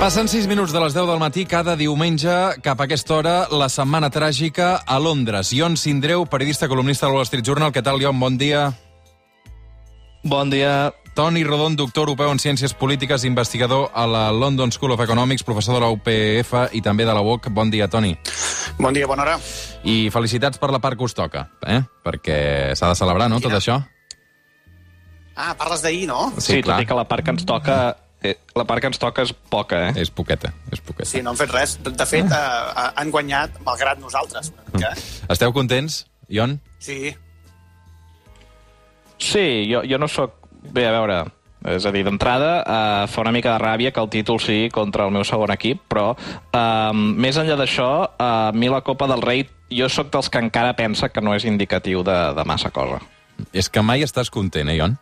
Passen 6 minuts de les 10 del matí cada diumenge cap a aquesta hora, la setmana tràgica a Londres. Ion Sindreu, periodista columnista del Wall Street Journal. Què tal, Ion? Bon dia. Bon dia. Toni Rodon, doctor europeu en Ciències Polítiques, investigador a la London School of Economics, professor de la UPF i també de la UOC. Bon dia, Toni. Bon dia, bona hora. I felicitats per la part que us toca, eh? perquè s'ha de celebrar, no?, tot Quina? això. Ah, parles d'ahir, no? Sí, clar. tot i que la part que ens toca... Eh, la part que ens toca és poca, eh? És poqueta, és poqueta. Sí, no han fet res. De de fet, eh, han guanyat malgrat nosaltres. Una mica. eh? Esteu contents, Ion? Sí. Sí, jo, jo no sóc... Bé, a veure, és a dir, d'entrada eh, fa una mica de ràbia que el títol sigui contra el meu segon equip, però eh, més enllà d'això, eh, a mi la Copa del Rei, jo sóc dels que encara pensa que no és indicatiu de, de massa cosa. És que mai estàs content, eh, Ion?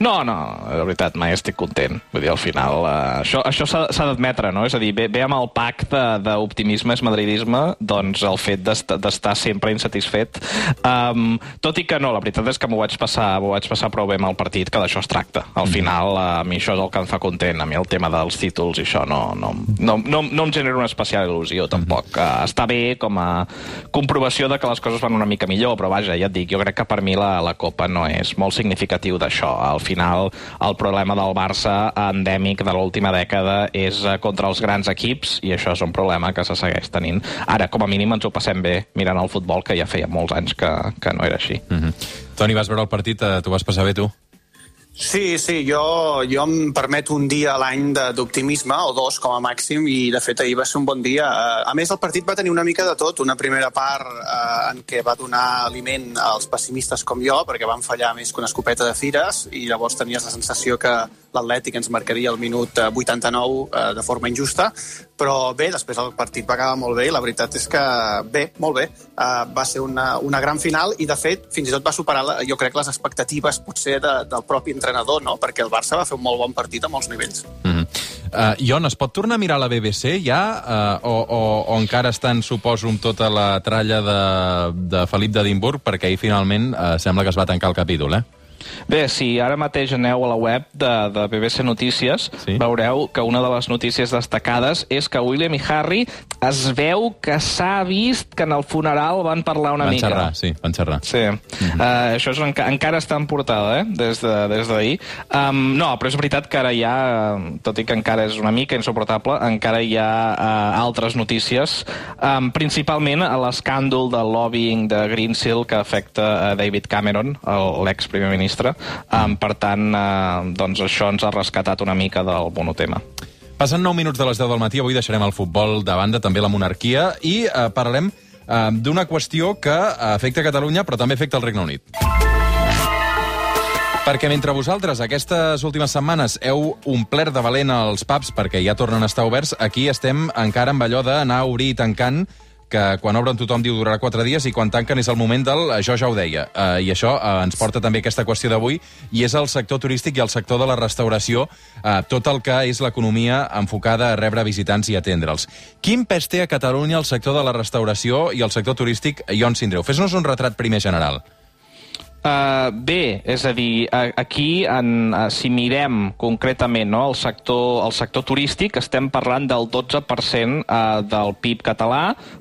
No, no, de veritat, mai estic content. Vull dir, al final, uh, això, això s'ha d'admetre, no? És a dir, ve, ve amb el pack de- d'optimisme és madridisme, doncs el fet d'est- d'estar sempre insatisfet. Um, tot i que no, la veritat és que m'ho vaig passar vaig passar prou bé amb el partit, que d'això es tracta. Al final, uh, a mi això és el que em fa content. A mi el tema dels títols i això no, no, no, no, no em genera una especial il·lusió, tampoc. Uh, està bé com a comprovació de que les coses van una mica millor, però vaja, ja et dic, jo crec que per mi la, la Copa no és molt significatiu d'això. Al final, el problema del Barça endèmic de l'última dècada és eh, contra els grans equips i això és un problema que se segueix tenint. Ara, com a mínim, ens ho passem bé mirant el futbol, que ja feia molts anys que, que no era així. Mm -hmm. Toni, vas veure el partit, eh, t'ho vas passar bé, tu? Sí, sí, jo, jo em permeto un dia a l'any d'optimisme, o dos com a màxim, i de fet ahir va ser un bon dia. Eh, A més, el partit va tenir una mica de tot. Una primera part eh, en què va donar aliment als pessimistes com jo, perquè van fallar més que una escopeta de fires, i llavors tenies la sensació que l'Atlètic ens marcaria el minut eh, 89 eh, de forma injusta, però bé, després el partit va acabar molt bé i la veritat és que bé, molt bé. Uh, va ser una, una gran final i, de fet, fins i tot va superar, la, jo crec, les expectatives potser de, del propi entrenador, no? perquè el Barça va fer un molt bon partit a molts nivells. Mm -hmm. uh, Ion, es pot tornar a mirar la BBC ja? Uh, o, o, o encara estan, suposo, amb tota la tralla de, de Felip d'Edimburg? Perquè ahir finalment uh, sembla que es va tancar el capítol, eh? Bé, si ara mateix aneu a la web de, de BBC Notícies, Sí. veureu que una de les notícies destacades és que William i Harry es veu que s'ha vist que en el funeral van parlar una van mica. xerrar, sí, van xerrar. Sí, uh, això és enca encara està en portada, eh? des d'ahir. De, des um, no, però és veritat que ara hi ha, tot i que encara és una mica insuportable, encara hi ha uh, altres notícies, um, principalment a l'escàndol del lobbying de Greensill que afecta a David Cameron, l'ex-primer ministre. Um, per tant, uh, doncs això ens ha rescatat una mica del monotema. Passen 9 minuts de les 10 del matí, avui deixarem el futbol de banda, també la monarquia, i eh, parlarem eh, d'una qüestió que afecta Catalunya, però també afecta el Regne Unit. Perquè mentre vosaltres aquestes últimes setmanes heu omplert de valent els pubs perquè ja tornen a estar oberts, aquí estem encara amb allò d'anar a obrir i tancant que quan obren tothom diu durarà quatre dies i quan tanquen és el moment del això ja ho deia. Uh, I això uh, ens porta també a aquesta qüestió d'avui i és el sector turístic i el sector de la restauració, uh, tot el que és l'economia enfocada a rebre visitants i atendre'ls. Quin pes té a Catalunya el sector de la restauració i el sector turístic? Ion Sindreu, fes-nos un retrat primer general. Uh, bé, és a dir, aquí, en, uh, si mirem concretament no, el, sector, el sector turístic, estem parlant del 12% uh, del PIB català,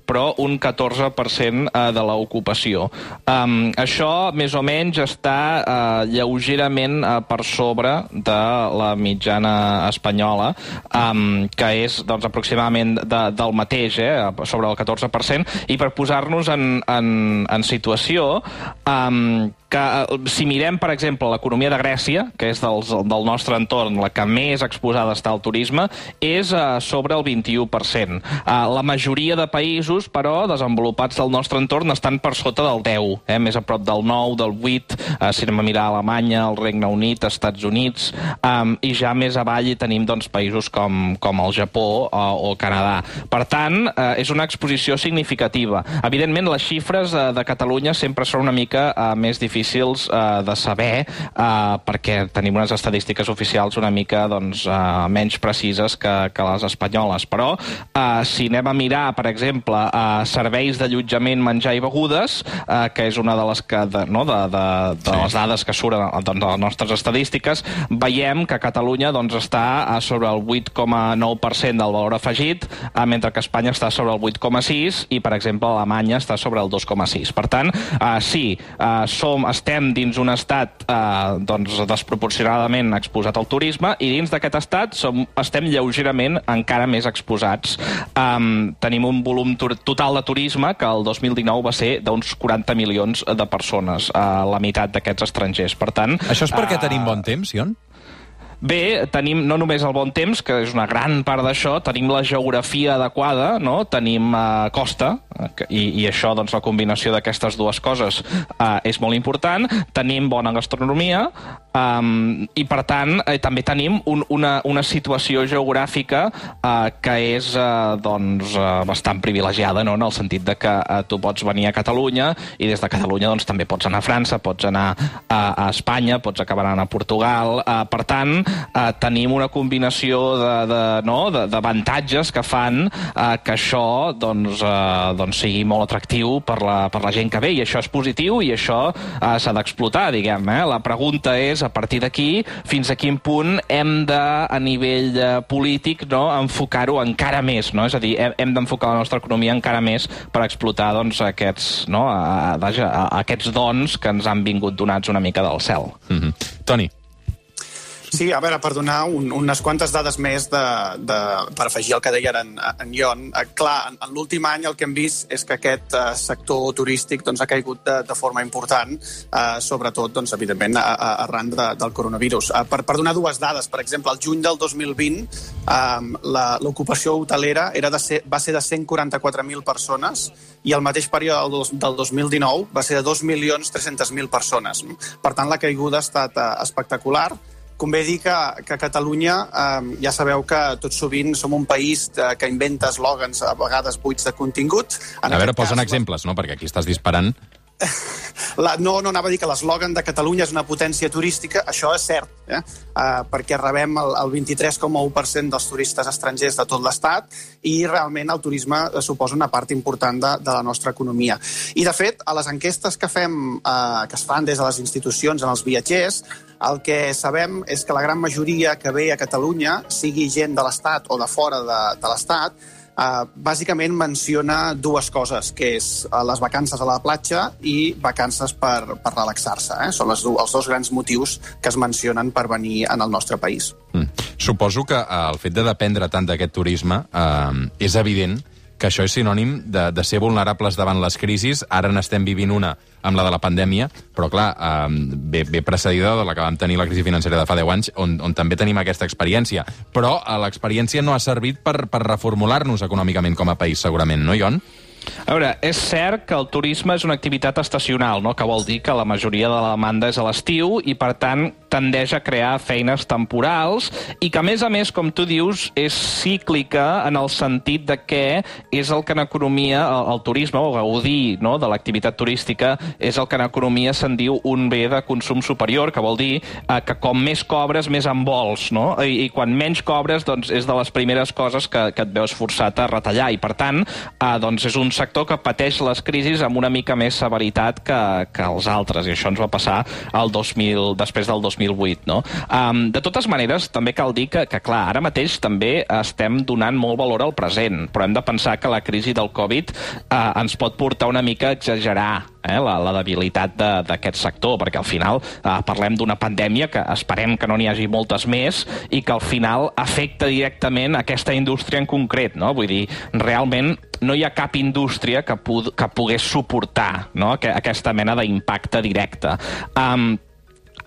però un 14% uh, de l'ocupació. Um, això, més o menys, està uh, lleugerament uh, per sobre de la mitjana espanyola, um, que és doncs, aproximadament de, del mateix, eh, sobre el 14%, i per posar-nos en, en, en situació, um, que eh, si mirem, per exemple, l'economia de Grècia, que és dels, del nostre entorn la que més exposada està al turisme, és uh, sobre el 21%. Uh, la majoria de països, però, desenvolupats del nostre entorn, estan per sota del 10, eh, més a prop del 9, del 8, uh, si anem a mirar Alemanya, el Regne Unit, Estats Units, um, i ja més avall hi tenim doncs, països com, com el Japó uh, o Canadà. Per tant, uh, és una exposició significativa. Evidentment, les xifres uh, de Catalunya sempre són una mica uh, més difícils difícils eh, de saber eh, perquè tenim unes estadístiques oficials una mica doncs, eh, menys precises que, que les espanyoles. Però eh, si anem a mirar, per exemple, eh, serveis d'allotjament, menjar i begudes, eh, que és una de les, que, de, no, de, de, de sí. les dades que surten doncs, de les nostres estadístiques, veiem que Catalunya doncs, està a sobre el 8,9% del valor afegit, eh, mentre que Espanya està sobre el 8,6% i, per exemple, Alemanya està sobre el 2,6%. Per tant, eh, sí, eh, som, estem dins un estat eh, doncs, desproporcionadament exposat al turisme i dins d'aquest estat som, estem lleugerament encara més exposats. Um, tenim un volum total de turisme que el 2019 va ser d'uns 40 milions de persones, uh, la meitat d'aquests estrangers. Per tant... Això és perquè uh, tenim bon temps, Ion? Bé, tenim no només el bon temps, que és una gran part d'això, tenim la geografia adequada, no? tenim uh, costa, i, i això, doncs, la combinació d'aquestes dues coses uh, és molt important, tenim bona gastronomia, um, i per tant eh, també tenim un, una, una situació geogràfica uh, que és uh, doncs, uh, bastant privilegiada, no? en el sentit de que uh, tu pots venir a Catalunya i des de Catalunya doncs, també pots anar a França, pots anar a, a Espanya, pots acabar anant a Portugal, uh, per tant, eh, tenim una combinació d'avantatges de, no? de, de que fan eh, que això doncs, eh, doncs sigui molt atractiu per la, per la gent que ve, i això és positiu i això eh, s'ha d'explotar, diguem. Eh? La pregunta és, a partir d'aquí, fins a quin punt hem de, a nivell eh, polític, no? enfocar-ho encara més, no? és a dir, hem, hem d'enfocar la nostra economia encara més per explotar doncs, aquests, no? a, a, a, a aquests dons que ens han vingut donats una mica del cel. Mm -hmm. Toni. Sí, a veure, per donar un, unes quantes dades més de, de, per afegir el que deia en, en Ion. Eh, clar, en, en l'últim any el que hem vist és que aquest eh, sector turístic doncs, ha caigut de, de forma important, eh, sobretot, doncs, evidentment, a, a, arran de, del coronavirus. Eh, per, per donar dues dades, per exemple, el juny del 2020 eh, l'ocupació hotelera era de ser, va ser de 144.000 persones i el mateix període del, del 2019 va ser de 2.300.000 persones. Per tant, la caiguda ha estat eh, espectacular Convé dir que, que a Catalunya eh, ja sabeu que tot sovint som un país de, que inventa eslògans a vegades buits de contingut. En a veure, posen cas, exemples, no? Perquè aquí estàs disparant. La, no, no anava a dir que l'eslògan de Catalunya és una potència turística, això és cert, eh? uh, perquè rebem el, el 23,1% dels turistes estrangers de tot l'Estat i realment el turisme suposa una part important de, de la nostra economia. I, de fet, a les enquestes que fem, uh, que es fan des de les institucions en els viatgers, el que sabem és que la gran majoria que ve a Catalunya, sigui gent de l'Estat o de fora de, de l'Estat, Uh, bàsicament menciona dues coses, que és uh, les vacances a la platja i vacances per, per relaxar-se. Eh? Són les, els dos grans motius que es mencionen per venir en el nostre país. Mm. Suposo que uh, el fet de dependre tant d'aquest turisme uh, és evident això és sinònim de, de ser vulnerables davant les crisis. Ara n'estem vivint una amb la de la pandèmia, però clar, eh, ve, ve precedida de la que vam tenir la crisi financera de fa 10 anys, on, on també tenim aquesta experiència. Però eh, l'experiència no ha servit per, per reformular-nos econòmicament com a país, segurament, no, Ion? A veure, és cert que el turisme és una activitat estacional, no? que vol dir que la majoria de la demanda és a l'estiu i, per tant, tendeix a crear feines temporals i que, a més a més, com tu dius, és cíclica en el sentit de que és el que en economia, el, el turisme, o gaudir no, de l'activitat turística, és el que en economia se'n diu un bé de consum superior, que vol dir eh, que com més cobres, més en vols, no? I, i quan menys cobres, doncs és de les primeres coses que, que et veus forçat a retallar. I, per tant, eh, doncs és un sector que pateix les crisis amb una mica més severitat que, que els altres, i això ens va passar el 2000, després del 2008, no? Um, de totes maneres, també cal dir que, que, clar, ara mateix també estem donant molt valor al present, però hem de pensar que la crisi del Covid eh, ens pot portar una mica a exagerar eh, la, la debilitat d'aquest sector, perquè al final eh, parlem d'una pandèmia que esperem que no n'hi hagi moltes més i que al final afecta directament aquesta indústria en concret, no? Vull dir, realment no hi ha cap indústria que, pu que pogués suportar no? aquesta mena d'impacte directe. Um,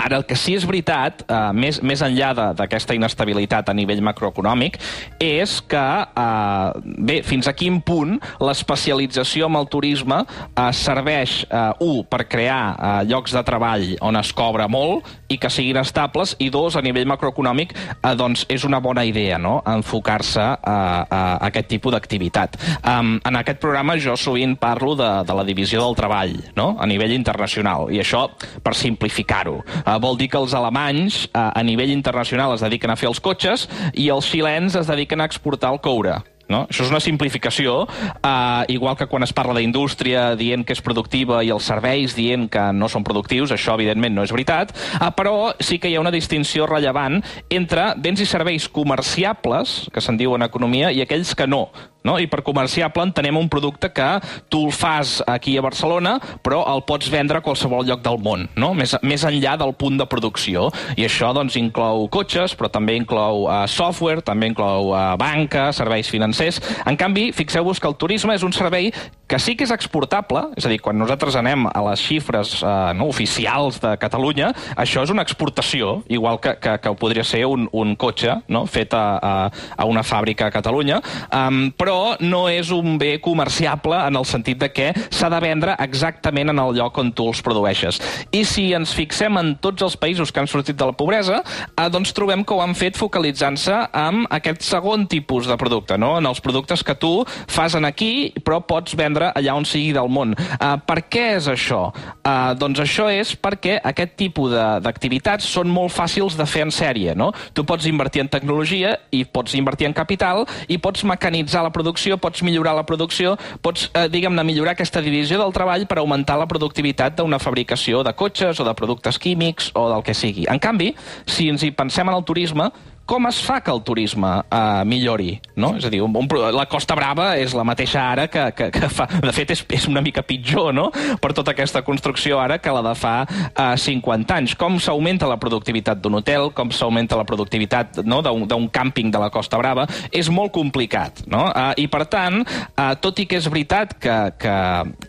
Ara, el que sí és veritat, eh, més, més enllà d'aquesta inestabilitat a nivell macroeconòmic, és que, eh, bé, fins a quin punt l'especialització amb el turisme eh, serveix, eh, un, per crear eh, llocs de treball on es cobra molt i que siguin estables, i dos, a nivell macroeconòmic, eh, doncs és una bona idea, no?, enfocar-se a, a, a aquest tipus d'activitat. Um, en aquest programa jo sovint parlo de, de la divisió del treball, no?, a nivell internacional, i això per simplificar-ho. Uh, vol dir que els alemanys uh, a nivell internacional es dediquen a fer els cotxes i els xilens es dediquen a exportar el coure. No? Això és una simplificació, uh, igual que quan es parla d'indústria dient que és productiva i els serveis dient que no són productius, això evidentment no és veritat, uh, però sí que hi ha una distinció rellevant entre béns i serveis comerciables, que se'n diu en economia, i aquells que no. No? I per comerciable entenem un producte que tu el fas aquí a Barcelona, però el pots vendre a qualsevol lloc del món, no? més, més enllà del punt de producció. I això doncs, inclou cotxes, però també inclou uh, software, també inclou uh, banca, serveis financers. En canvi, fixeu-vos que el turisme és un servei que sí que és exportable, és a dir, quan nosaltres anem a les xifres eh, no, oficials de Catalunya, això és una exportació, igual que, que, que podria ser un, un cotxe no, fet a, a, a una fàbrica a Catalunya, um, però no és un bé comerciable en el sentit de que s'ha de vendre exactament en el lloc on tu els produeixes. I si ens fixem en tots els països que han sortit de la pobresa, eh, doncs trobem que ho han fet focalitzant-se en aquest segon tipus de producte, no? en els productes que tu fas en aquí, però pots vendre vendre allà on sigui del món. Uh, per què és això? Uh, doncs això és perquè aquest tipus d'activitats són molt fàcils de fer en sèrie. No? Tu pots invertir en tecnologia i pots invertir en capital i pots mecanitzar la producció, pots millorar la producció, pots, uh, diguem-ne, millorar aquesta divisió del treball per augmentar la productivitat d'una fabricació de cotxes o de productes químics o del que sigui. En canvi, si ens hi pensem en el turisme, com es fa que el turisme uh, millori? No? És a dir, un, un, la Costa Brava és la mateixa ara que, que, que fa... De fet, és, és una mica pitjor, no?, per tota aquesta construcció ara que la de fa uh, 50 anys. Com s'augmenta la productivitat d'un hotel, com s'augmenta la productivitat no, d'un càmping de la Costa Brava, és molt complicat, no? Uh, I, per tant, uh, tot i que és veritat que, que,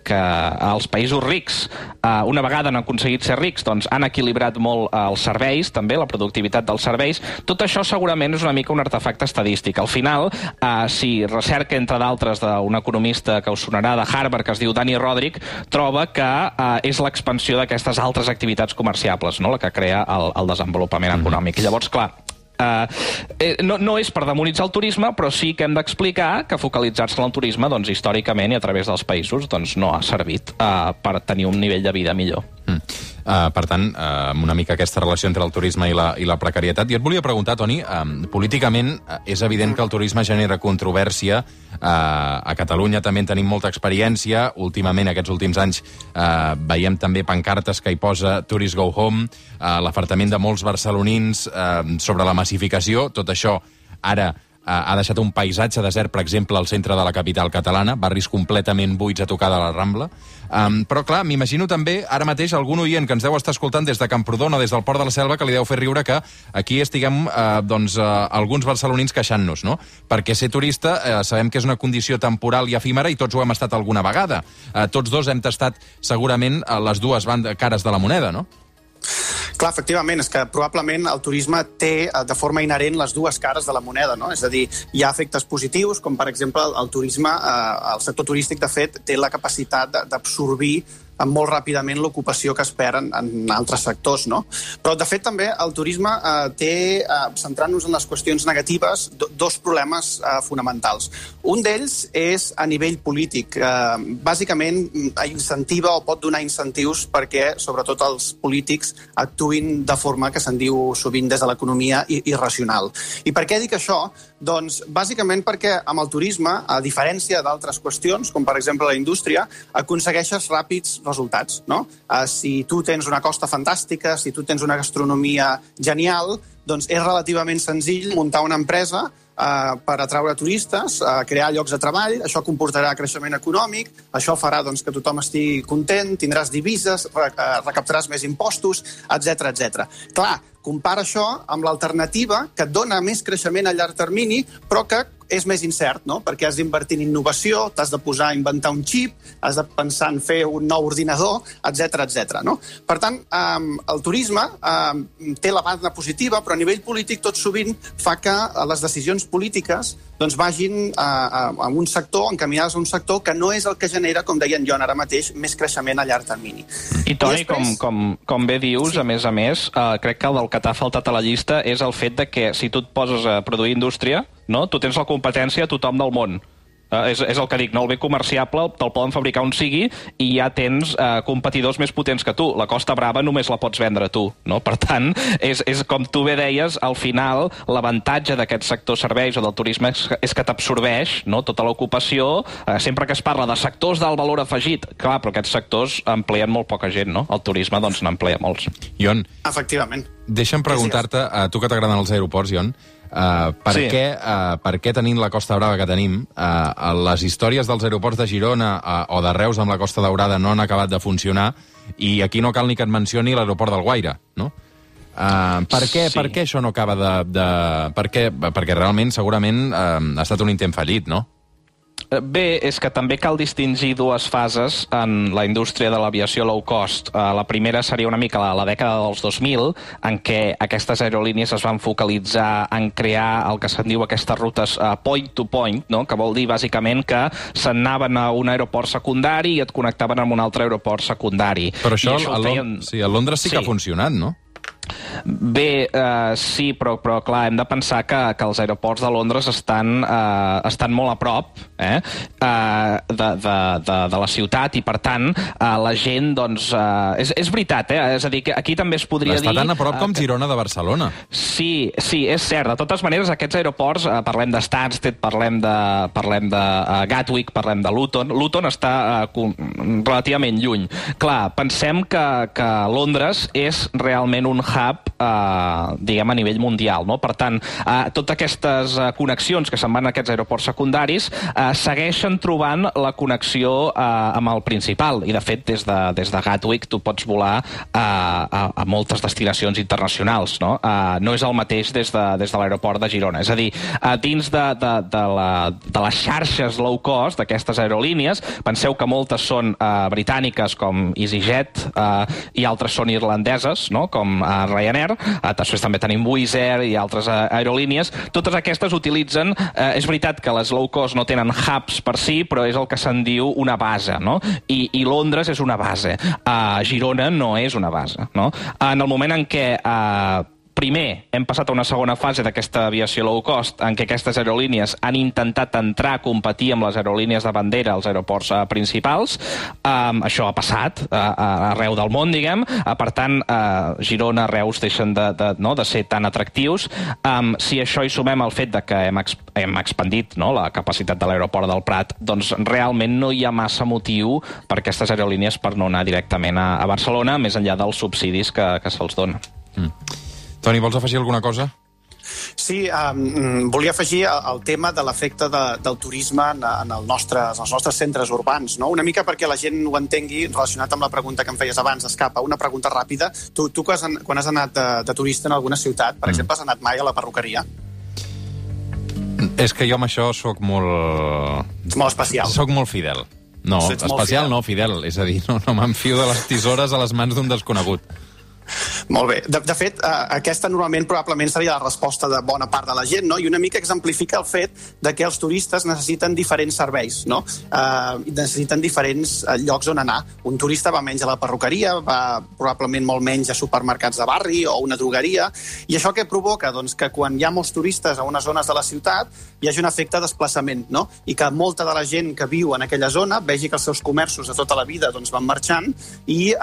que els països rics, uh, una vegada han aconseguit ser rics, doncs han equilibrat molt uh, els serveis, també, la productivitat dels serveis, tot això segurament és una mica un artefacte estadístic. Al final, eh, si recerca, entre d'altres, d'un economista que us sonarà de Harvard, que es diu Dani Rodrik, troba que eh, és l'expansió d'aquestes altres activitats comerciables, no? la que crea el, el desenvolupament mm-hmm. econòmic. I llavors, clar, Uh, eh, no, no és per demonitzar el turisme, però sí que hem d'explicar que focalitzar-se en el turisme, doncs, històricament i a través dels països, doncs, no ha servit uh, per tenir un nivell de vida millor. Uh, per tant, uh, una mica aquesta relació entre el turisme i la, i la precarietat. I et volia preguntar, Toni, uh, políticament uh, és evident que el turisme genera controvèrsia. Uh, a Catalunya també en tenim molta experiència. Últimament, aquests últims anys, uh, veiem també pancartes que hi posa Tourist Go Home, uh, l'afartament de molts barcelonins uh, sobre la massificació. Tot això ara ha deixat un paisatge desert, per exemple, al centre de la capital catalana, barris completament buits a tocar de la Rambla. Um, però, clar, m'imagino també, ara mateix, algun oient que ens deu estar escoltant des de Camprodon o des del Port de la Selva, que li deu fer riure que aquí estiguem, uh, doncs, uh, alguns barcelonins queixant-nos, no? Perquè ser turista uh, sabem que és una condició temporal i efímera i tots ho hem estat alguna vegada. Uh, tots dos hem tastat, segurament, a les dues bandes, cares de la moneda, no? Clar, efectivament, és que probablement el turisme té eh, de forma inherent les dues cares de la moneda, no? És a dir, hi ha efectes positius, com per exemple el turisme, eh, el sector turístic, de fet, té la capacitat d'absorbir molt ràpidament l'ocupació que es perd en, en altres sectors. No? Però, de fet, també el turisme eh, té, eh, centrant-nos en les qüestions negatives, do, dos problemes eh, fonamentals. Un d'ells és a nivell polític. Eh, bàsicament, incentiva o pot donar incentius perquè, sobretot, els polítics actuïn de forma que se'n diu sovint des de l'economia irracional. I per què dic això? Doncs, bàsicament perquè amb el turisme, a diferència d'altres qüestions, com per exemple la indústria, aconsegueixes ràpids resultats. No? Uh, si tu tens una costa fantàstica, si tu tens una gastronomia genial, doncs és relativament senzill muntar una empresa eh, per atraure turistes, uh, crear llocs de treball, això comportarà creixement econòmic, això farà doncs, que tothom estigui content, tindràs divises, re, uh, recaptaràs més impostos, etc etc. Clar, compara això amb l'alternativa que et dona més creixement a llarg termini, però que és més incert, no? perquè has d'invertir en innovació, t'has de posar a inventar un xip, has de pensar en fer un nou ordinador, etc etc. no? Per tant, eh, el turisme eh, té la banda positiva, però a nivell polític tot sovint fa que les decisions polítiques doncs, vagin a, a, a un sector, encaminades a un sector que no és el que genera, com deien jo ara mateix, més creixement a llarg termini. I, Toni, I després... com, com, com bé dius, sí. a més a més, eh, crec que el que t'ha faltat a la llista és el fet de que si tu et poses a produir indústria, no? tu tens la competència a tothom del món. Uh, és, és el que dic, no? el bé comerciable te'l poden fabricar on sigui i ja tens uh, competidors més potents que tu. La Costa Brava només la pots vendre tu. No? Per tant, és, és com tu bé deies, al final l'avantatge d'aquest sector serveis o del turisme és, és que t'absorbeix no? tota l'ocupació. Uh, sempre que es parla de sectors d'alt valor afegit, clar, però aquests sectors empleen molt poca gent, no? El turisme doncs n'emplea molts. Ion, Efectivament. deixa'm preguntar-te, a tu que t'agraden els aeroports, Ion, Uh, per, Sí. què, uh, per què tenint la Costa Brava que tenim, uh, les històries dels aeroports de Girona uh, o de Reus amb la Costa Daurada no han acabat de funcionar i aquí no cal ni que et mencioni l'aeroport del Guaire, no? Uh, per, què, Sí. per què això no acaba de... de per què? Perquè realment, segurament, uh, ha estat un intent fallit, no? Eh, Bé, és que també cal distingir dues fases en la indústria de l'aviació low cost. Eh, La primera seria una mica la, la dècada dels 2000, en què aquestes aerolínies es van focalitzar en crear el que se'n diu aquestes rutes uh, point to point, no? que vol dir bàsicament que s'anaven a un aeroport secundari i et connectaven amb un altre aeroport secundari. Però això, I a, ho Lon sí, a Londres sí, que ha funcionat, no? Bé, uh, sí, però, però clar, hem de pensar que, que els aeroports de Londres estan, uh, estan molt a prop eh? uh, de, de, de, de la ciutat i, per tant, uh, la gent, doncs... Uh, és, és veritat, eh? És a dir, que aquí també es podria Està dir... tan a prop com eh, que- Girona de Barcelona. Sí, sí, és cert. De totes maneres, aquests aeroports, eh, parlem de Stansted, parlem de, parlem de uh, Gatwick, parlem de Luton. Luton està com, relativament lluny. Clar, pensem que, que Londres és realment un hub, eh, diguem, a nivell mundial. No? Per tant, eh, totes aquestes eh, connexions que se'n van a aquests aeroports secundaris eh, segueixen trobant la connexió eh, amb el principal. I, de fet, des de, des de Gatwick tu pots volar eh, a, a moltes destinacions internacionals. No, eh, no és el mateix des de, des de l'aeroport de Girona. És a dir, eh, dins de, de, de, la, de les xarxes low cost d'aquestes aerolínies, penseu que moltes són eh, britàniques com EasyJet eh, i altres són irlandeses, no? com eh, Ryanair, eh, després també tenim Wizz Air i altres eh, aerolínies. Totes aquestes utilitzen, eh, és veritat que les low cost no tenen hubs per si, però és el que se'n diu una base, no? I, i Londres és una base. Uh, Girona no és una base, no? En el moment en què uh, primer hem passat a una segona fase d'aquesta aviació low cost en què aquestes aerolínies han intentat entrar a competir amb les aerolínies de bandera als aeroports uh, principals. Um, això ha passat uh, arreu del món, diguem. Uh, per tant, uh, Girona, Reus deixen de, de, no, de ser tan atractius. Um, si això hi sumem el fet de que hem, ex hem expandit no, la capacitat de l'aeroport del Prat, doncs realment no hi ha massa motiu per aquestes aerolínies per no anar directament a, a Barcelona, més enllà dels subsidis que, que se'ls dona. Toni, vols afegir alguna cosa? Sí, um, volia afegir el, tema de l'efecte de, del turisme en, en el nostre, en els nostres centres urbans, no? una mica perquè la gent ho entengui relacionat amb la pregunta que em feies abans, Escapa, una pregunta ràpida. Tu, tu quan, has, an- quan has anat de, de turista en alguna ciutat, per mm. exemple, has anat mai a la perruqueria? És que jo amb això sóc molt... És molt especial. Sóc molt fidel. No, Ets especial fidel. no, fidel. És a dir, no, no m'enfio de les tisores a les mans d'un desconegut. Molt bé. De, de fet, eh, aquesta normalment probablement seria la resposta de bona part de la gent, no? i una mica exemplifica el fet de que els turistes necessiten diferents serveis, no? eh, necessiten diferents eh, llocs on anar. Un turista va menys a la perruqueria, va probablement molt menys a supermercats de barri o una drogueria, i això què provoca? Doncs que quan hi ha molts turistes a unes zones de la ciutat hi hagi un efecte de desplaçament, no? i que molta de la gent que viu en aquella zona vegi que els seus comerços de tota la vida doncs, van marxant i eh,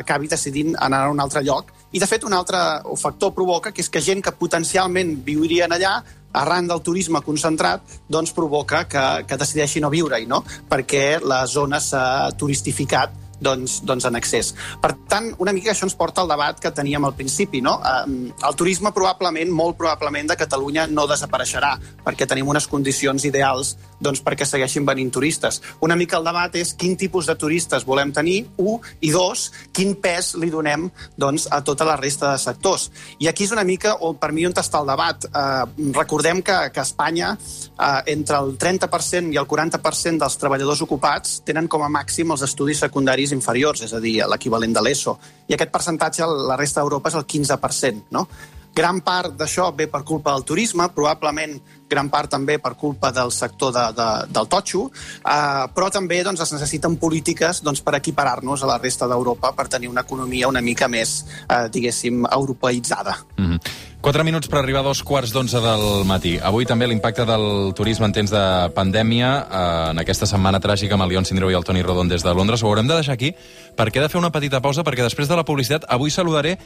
acabi decidint anar a un altre lloc i, de fet, un altre factor provoca que és que gent que potencialment viurien allà arran del turisme concentrat, doncs provoca que, que decideixi no viure-hi, no? perquè la zona s'ha turistificat doncs, doncs en excés. Per tant, una mica això ens porta al debat que teníem al principi. No? El turisme probablement, molt probablement, de Catalunya no desapareixerà perquè tenim unes condicions ideals doncs, perquè segueixin venint turistes. Una mica el debat és quin tipus de turistes volem tenir, un, i dos, quin pes li donem doncs, a tota la resta de sectors. I aquí és una mica, on, per mi, on està el debat. Eh, recordem que, que a Espanya eh, entre el 30% i el 40% dels treballadors ocupats tenen com a màxim els estudis secundaris inferiors, és a dir, l'equivalent de l'ESO. I aquest percentatge la resta d'Europa és el 15%. No? Gran part d'això ve per culpa del turisme, probablement gran part també per culpa del sector de, de, del totxo, eh, però també doncs, es necessiten polítiques doncs, per equiparar-nos a la resta d'Europa per tenir una economia una mica més, eh, diguéssim, europeïtzada. Mm -hmm. Quatre minuts per arribar a dos quarts d'onze del matí. Avui també l'impacte del turisme en temps de pandèmia, eh, en aquesta setmana tràgica amb el Leon Sindreu i el Toni Rodon des de Londres. Ho haurem de deixar aquí perquè he de fer una petita pausa, perquè després de la publicitat avui saludaré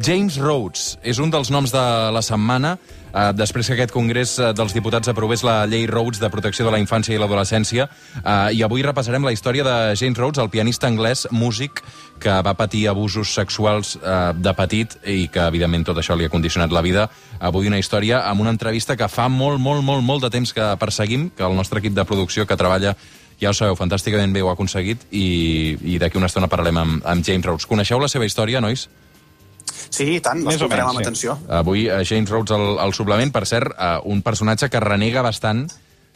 James Rhodes. És un dels noms de la setmana, eh, després que aquest Congrés eh, dels Diputats aprovés la llei Rhodes de protecció de la infància i l'adolescència, eh, i avui repassarem la història de James Rhodes, el pianista anglès, músic, que va patir abusos sexuals eh, de petit i que, evidentment, tot això li ha condicionat la vida. Avui una història amb una entrevista que fa molt, molt, molt, molt de temps que perseguim, que el nostre equip de producció que treballa ja ho sabeu, fantàsticament bé ho ha aconseguit i, i d'aquí una estona parlarem amb, amb James Rhodes. Coneixeu la seva història, nois? Sí, i tant, l'escoltarem amb atenció. Avui uh, James Rhodes al, al suplement, per cert, uh, un personatge que renega bastant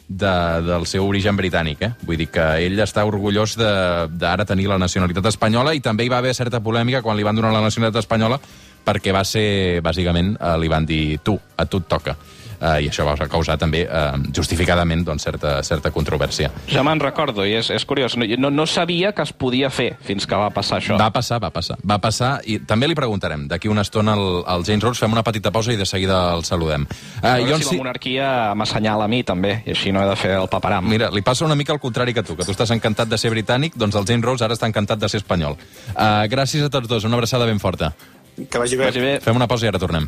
de, del seu origen britànic. Eh? Vull dir que ell està orgullós d'ara tenir la nacionalitat espanyola i també hi va haver certa polèmica quan li van donar la nacionalitat espanyola perquè va ser, bàsicament, uh, li van dir tu, a tu et toca eh, i això va causar també, eh, justificadament, doncs, certa, certa controvèrsia. Ja me'n recordo, i és, és curiós. No, no sabia que es podia fer fins que va passar això. Va passar, va passar. Va passar, i també li preguntarem d'aquí una estona al, al James Rhodes, fem una petita pausa i de seguida el saludem. A veure uh, si la monarquia m'assenyala a mi, també, i així no he de fer el paparam. Mira, li passa una mica el contrari que tu, que tu estàs encantat de ser britànic, doncs el James Rhodes ara està encantat de ser espanyol. Uh, gràcies a tots dos, una abraçada ben forta. Que vagi bé. Vagi bé. Fem una pausa i ara tornem.